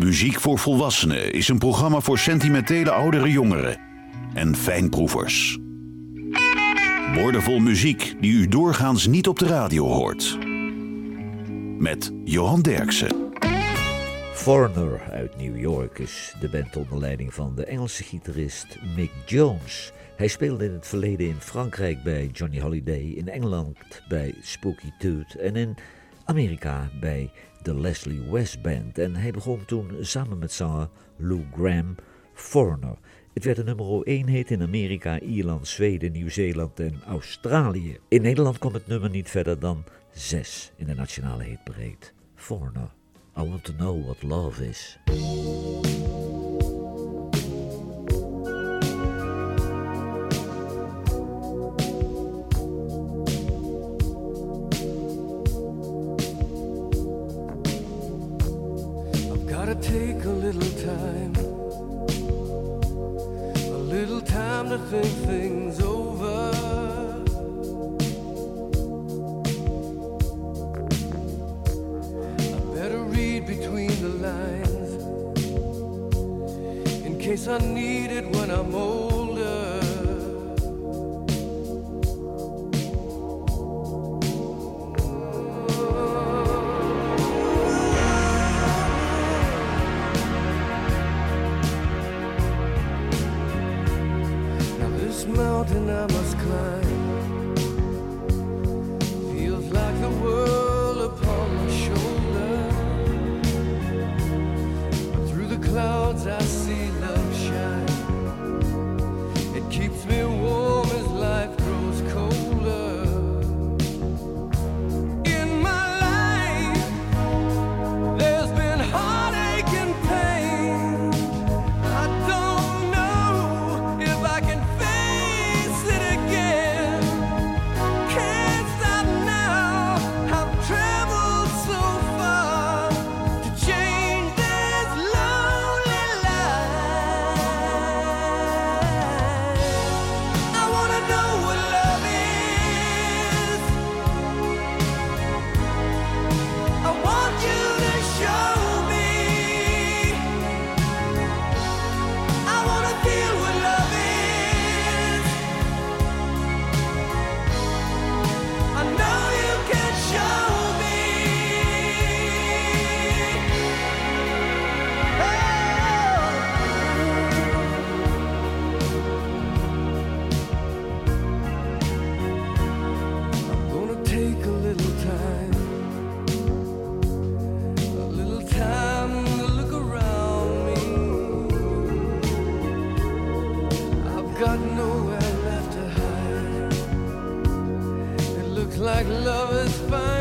Muziek voor Volwassenen is een programma voor sentimentele oudere jongeren en fijnproevers. Woordenvol muziek die u doorgaans niet op de radio hoort. Met Johan Derksen. Foreigner uit New York is de band onder leiding van de Engelse gitarist Mick Jones. Hij speelde in het verleden in Frankrijk bij Johnny Holiday, in Engeland bij Spooky Tooth en in Amerika bij de Leslie West Band. En hij begon toen samen met zanger Lou Graham Foreigner. Het werd de nummer 1 hit in Amerika, Ierland, Zweden, Nieuw-Zeeland en Australië. In Nederland kwam het nummer niet verder dan 6 in de nationale hitbreed. Foreigner, I want to know what love is. Think things over. I better read between the lines in case I need it when I'm old. Adnama got nowhere left to hide. It looks like love is fine.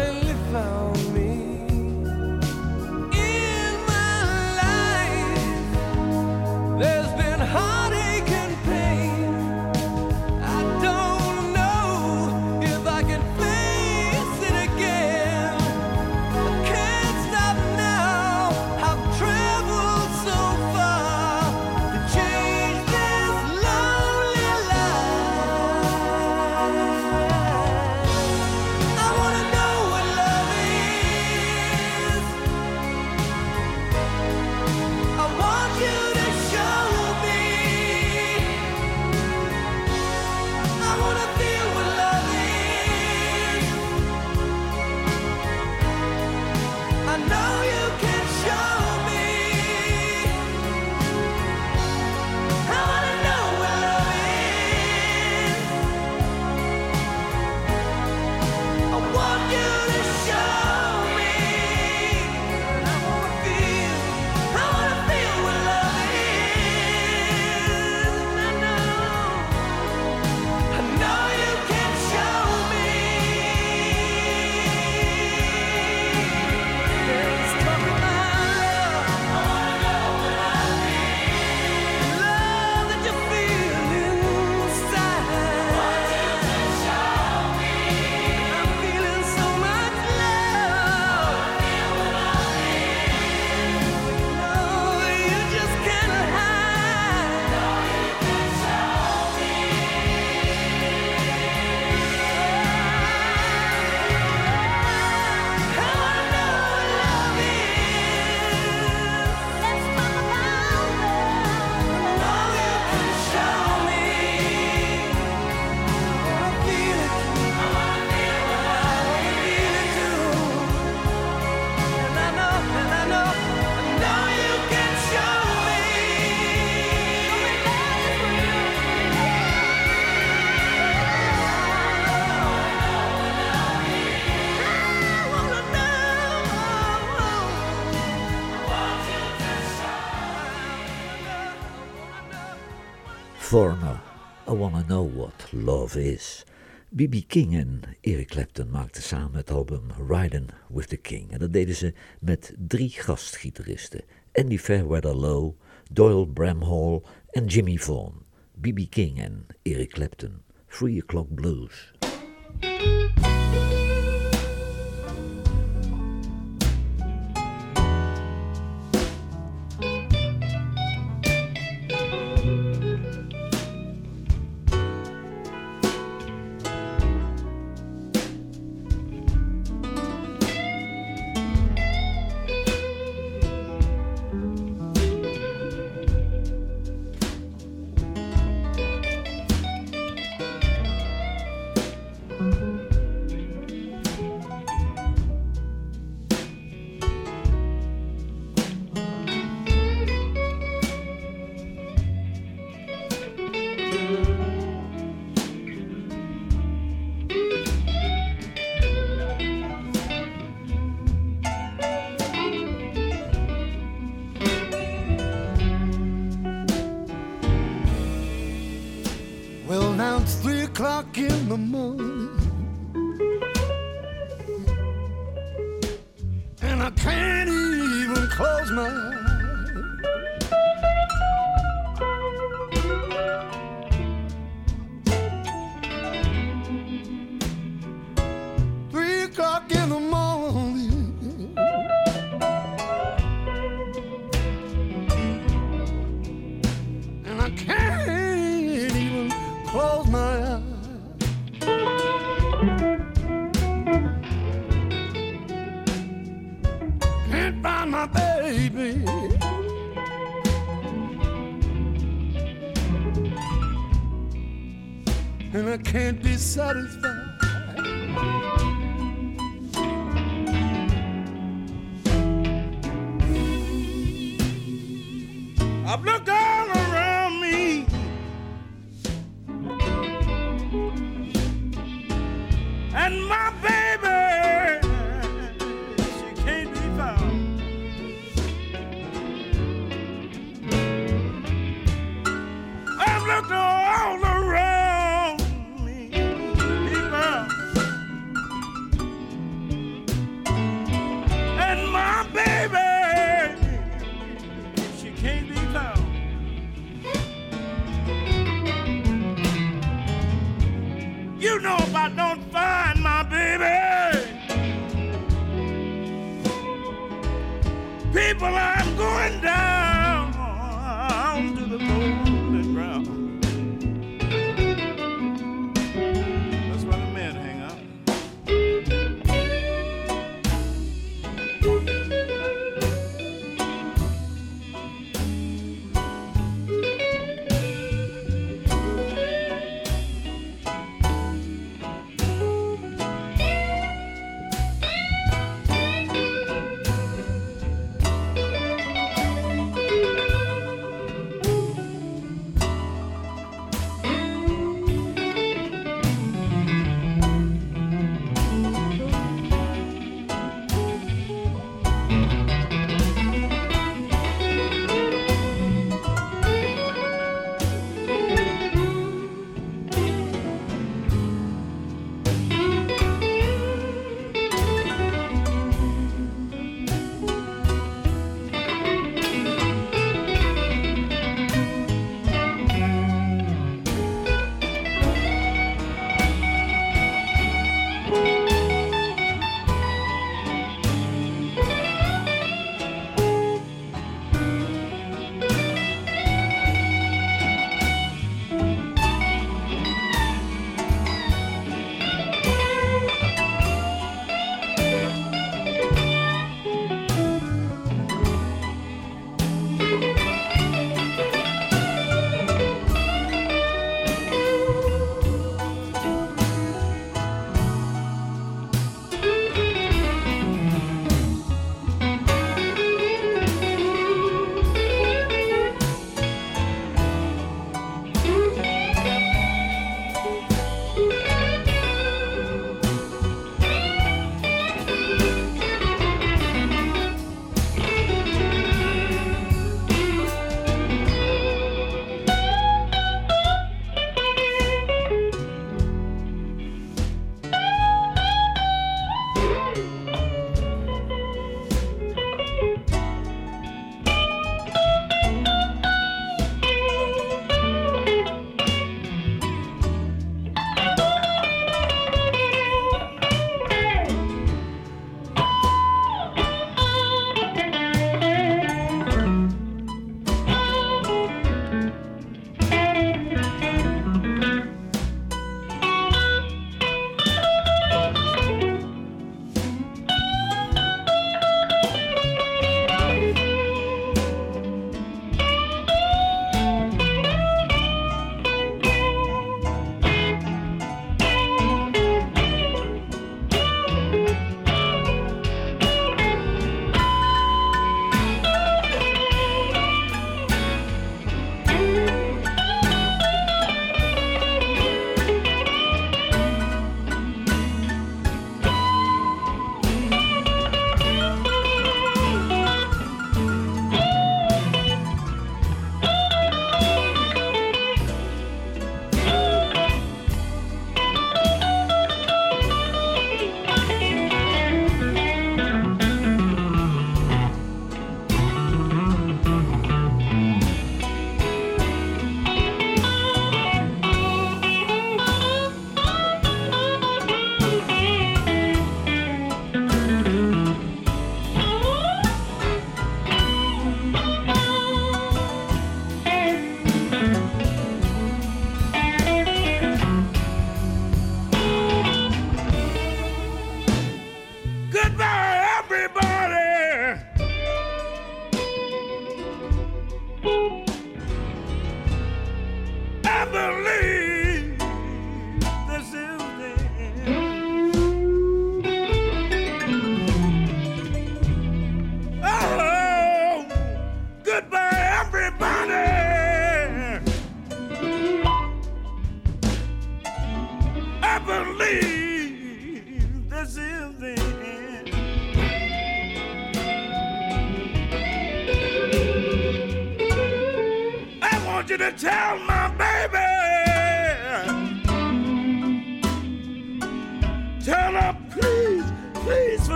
Know What Love Is. B.B. King en Eric Clapton maakten samen het album Riding with the King. En dat deden ze met drie gastgitaristen. Andy Fairweather Lowe, Doyle Bramhall en Jimmy Vaughan. B.B. King en Eric Clapton. Three O'Clock Blues. satisfied. I'm not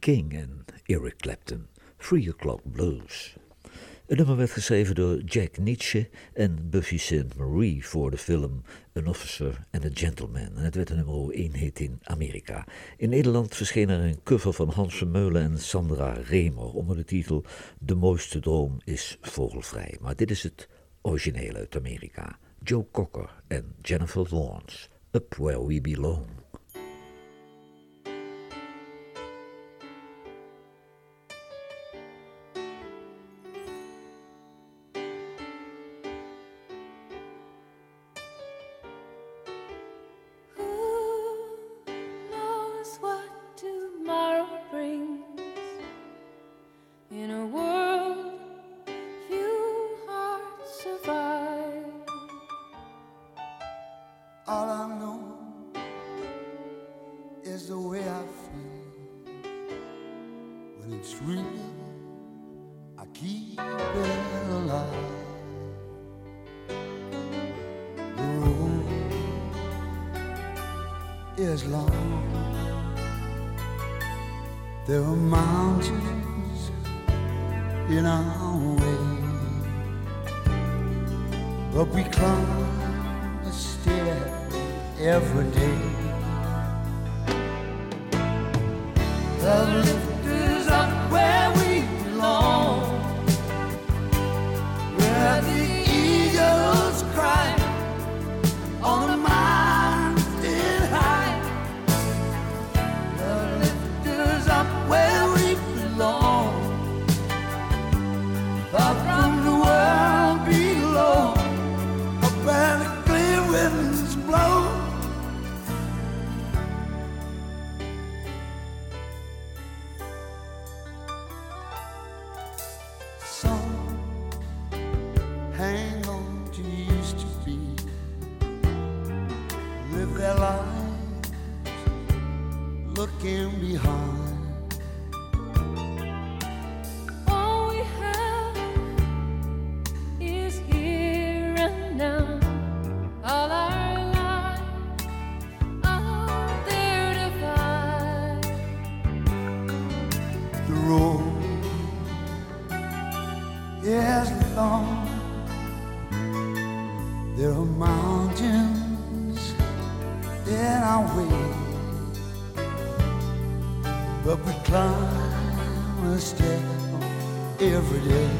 King en Eric Clapton, Three O'Clock Blues. Het nummer werd geschreven door Jack Nietzsche en Buffy St. Marie voor de film An Officer and a Gentleman. En het werd een nummer 1 hit in Amerika. In Nederland verscheen er een cover van Hans Vermeulen en Sandra Remer onder de titel De mooiste droom is vogelvrij. Maar dit is het origineel uit Amerika. Joe Cocker en Jennifer Lawrence, Up Where We Belong. Is the way I feel. When it's real, I keep it alive. The road is long. There are mountains in our way, but we climb a stair every day. The is long. There are mountains in our way, but we climb a step every day.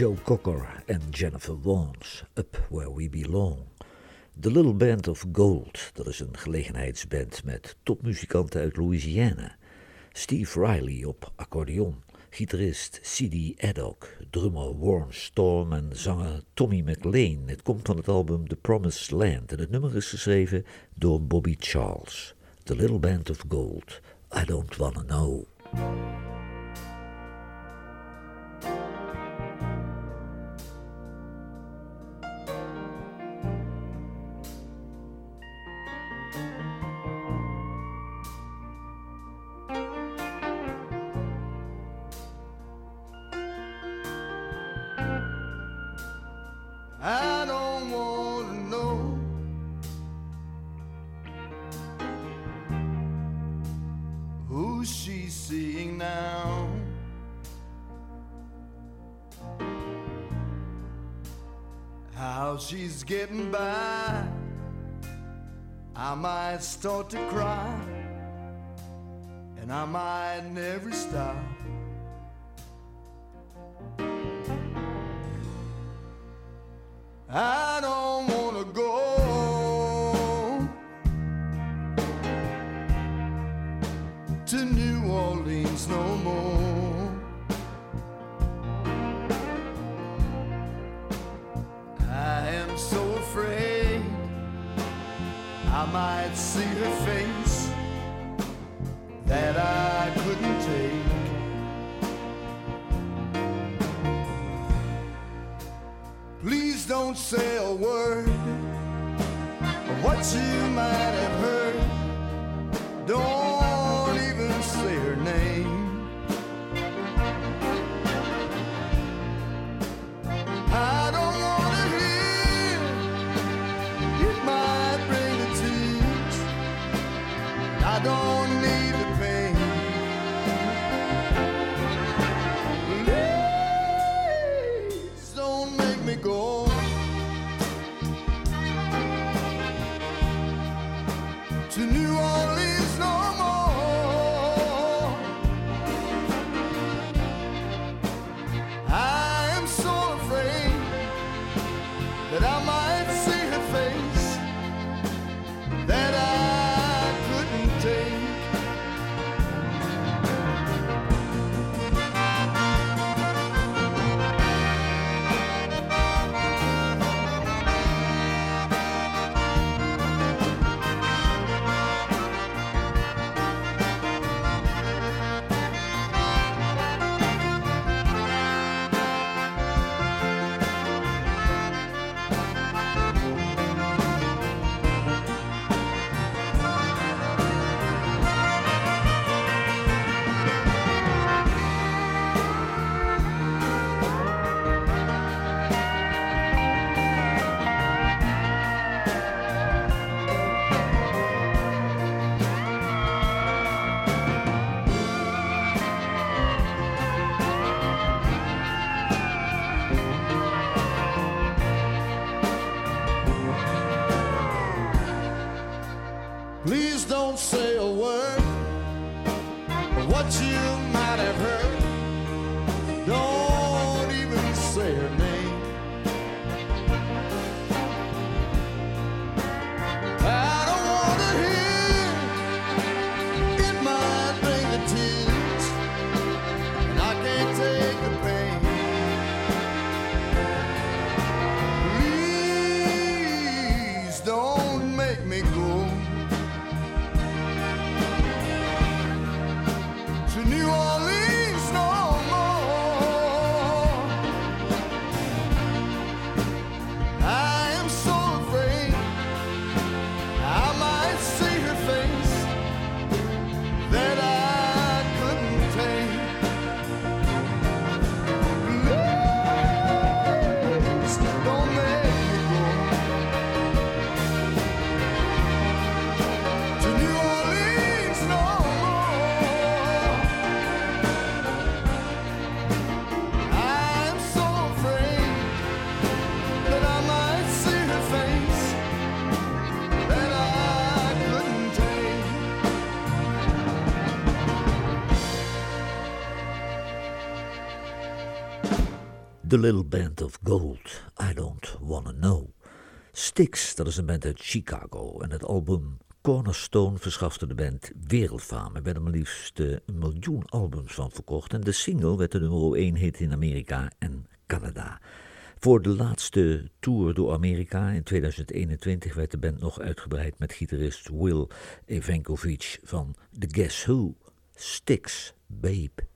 Joe Cocker en Jennifer Warnes, Up Where We Belong. The Little Band of Gold, dat is een gelegenheidsband met topmuzikanten uit Louisiana. Steve Riley op accordeon, gitarist C.D. Addock, drummer Warren Storm en zanger Tommy McLean. Het komt van het album The Promised Land en het nummer is geschreven door Bobby Charles. The Little Band of Gold, I Don't Wanna Know. To New Orleans no more. I am so afraid I might see her face that I couldn't take. Please don't say a word of what you might have The Little Band of Gold, I Don't Wanna Know. Styx, dat is een band uit Chicago en het album Cornerstone verschafte de band wereldfaam. Er werden maar liefst een miljoen albums van verkocht en de single werd de nummer 1 hit in Amerika en Canada. Voor de laatste tour door Amerika in 2021 werd de band nog uitgebreid met gitarist Will Evankovic van The Guess Who, Styx. Babe,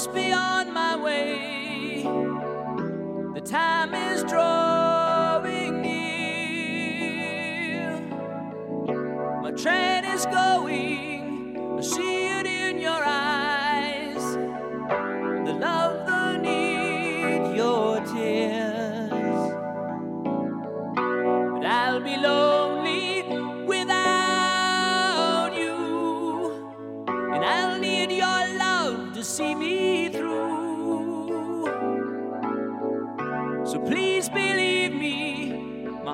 I must be on my way. The time is drawing near. My train is going.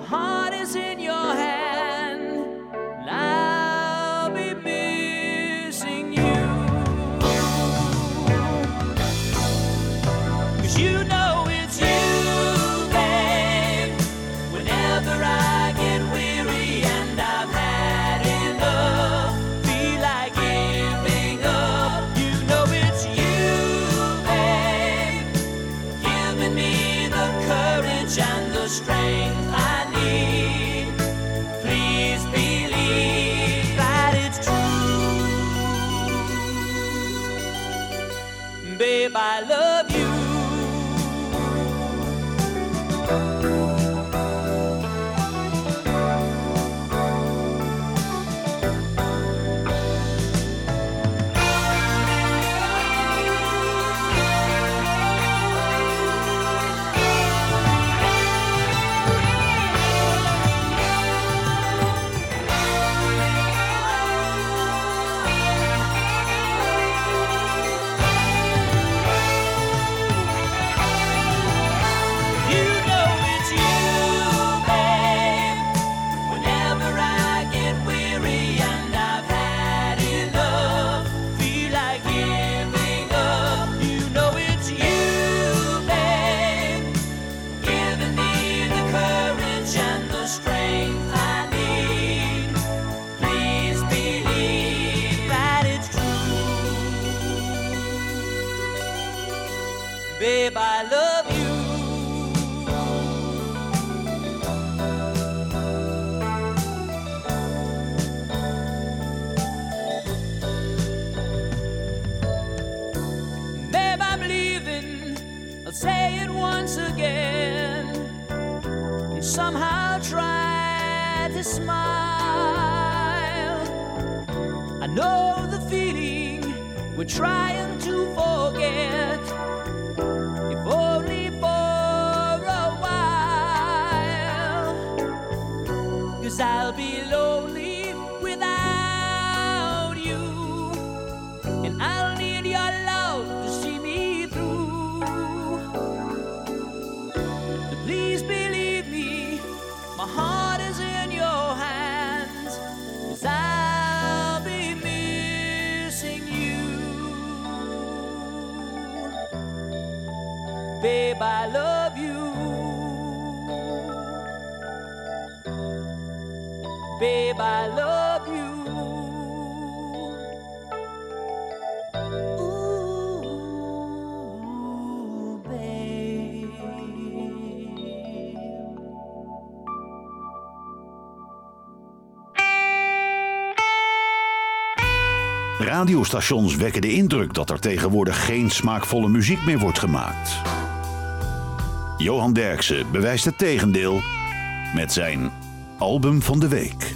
Heart I love you. I love you. Radiostations wekken de indruk dat er tegenwoordig geen smaakvolle muziek meer wordt gemaakt. Johan Derksen bewijst het tegendeel met zijn Album van de week.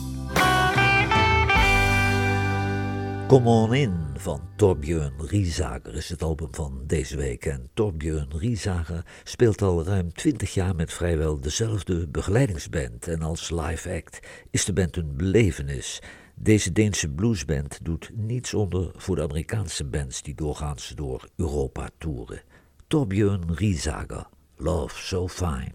Come On In van Torbjörn Riesager is het album van deze week. En Torbjörn Riesager speelt al ruim 20 jaar met vrijwel dezelfde begeleidingsband. En als live act is de band een belevenis. Deze Deense bluesband doet niets onder voor de Amerikaanse bands die doorgaans door Europa toeren. Torbjörn Riesager, Love So Fine.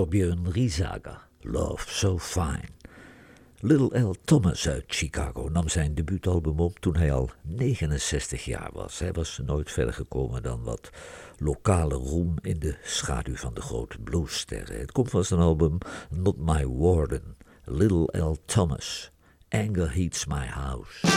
Torbjörn Riesager, Love So Fine. Little L. Thomas uit Chicago nam zijn debuutalbum op toen hij al 69 jaar was. Hij was nooit verder gekomen dan wat lokale roem in de schaduw van de grote bluessterren. Het komt van zijn album Not My Warden, Little L. Thomas. Anger Heats My House.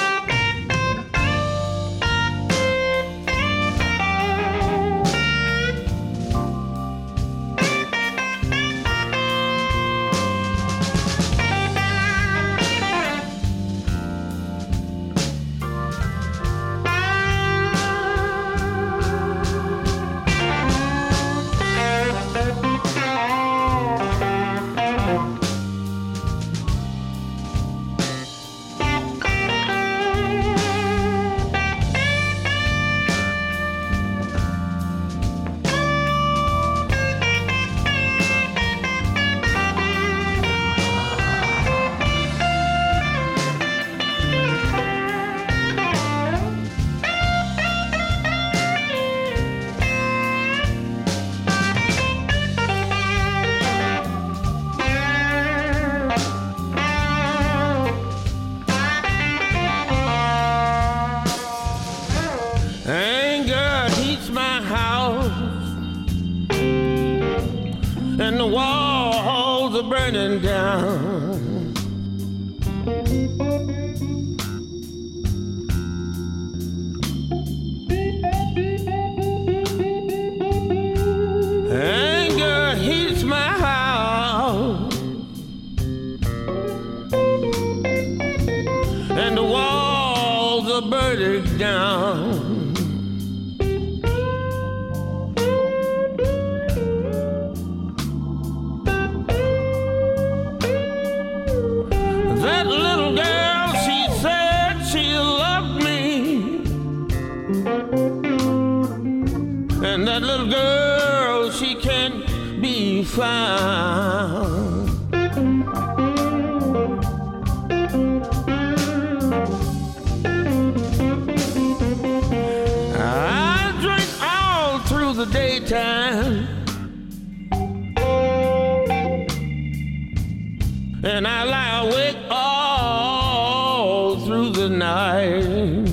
I lie awake all through the night.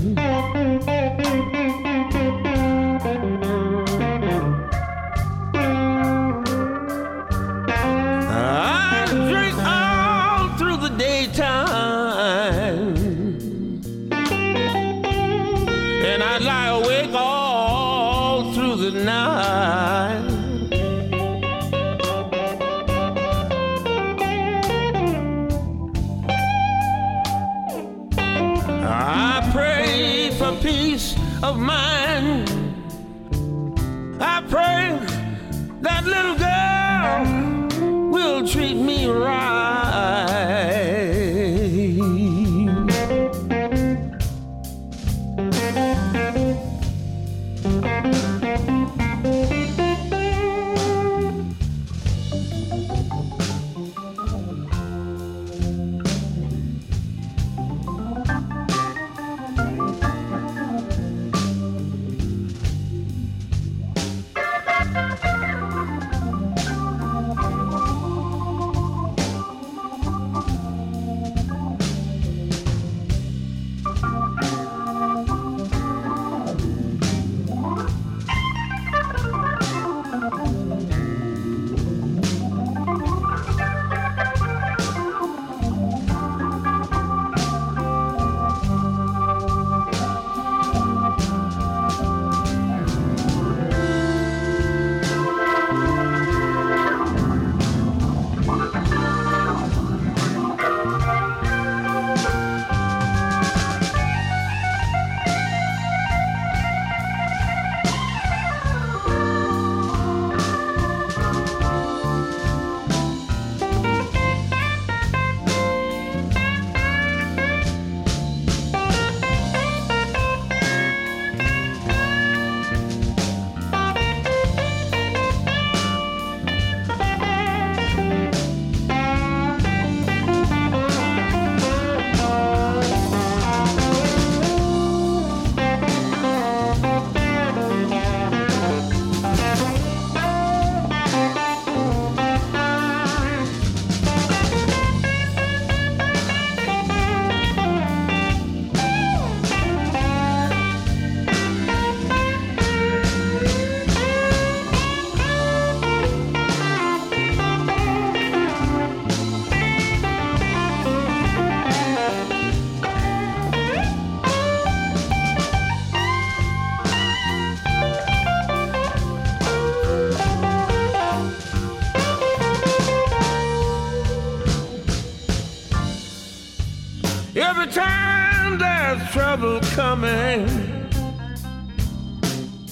mind.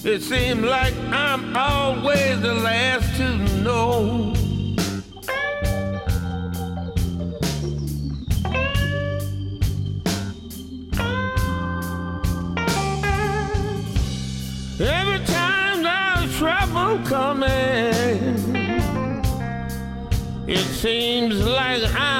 It seems like I'm always the last to know. Every time there's trouble coming, it seems like I'm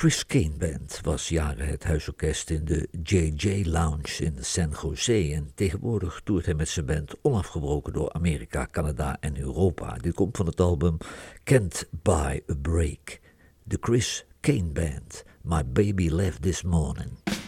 Chris Kane Band was jaren het huisorkest in de JJ Lounge in San Jose en tegenwoordig toert hij met zijn band onafgebroken door Amerika, Canada en Europa. Dit komt van het album Can't Buy a Break. De Chris Kane Band, My Baby Left This Morning.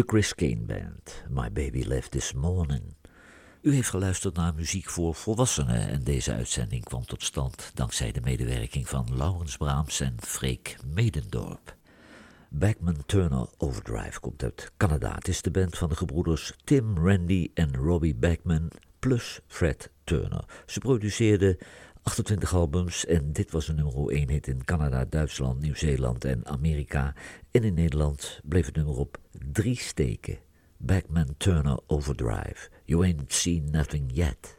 De Chris Kane Band, My Baby Left This Morning. U heeft geluisterd naar muziek voor volwassenen en deze uitzending kwam tot stand dankzij de medewerking van Laurens Braams en Freek Medendorp. Backman Turner Overdrive komt uit Canada. Het is de band van de gebroeders Tim, Randy en Robbie Backman plus Fred Turner. Ze produceerden 28 albums en dit was een nummer 1 hit in Canada, Duitsland, Nieuw-Zeeland en Amerika. En in Nederland bleef het nummer op drie steken. Backman Turner Overdrive. You ain't seen nothing yet.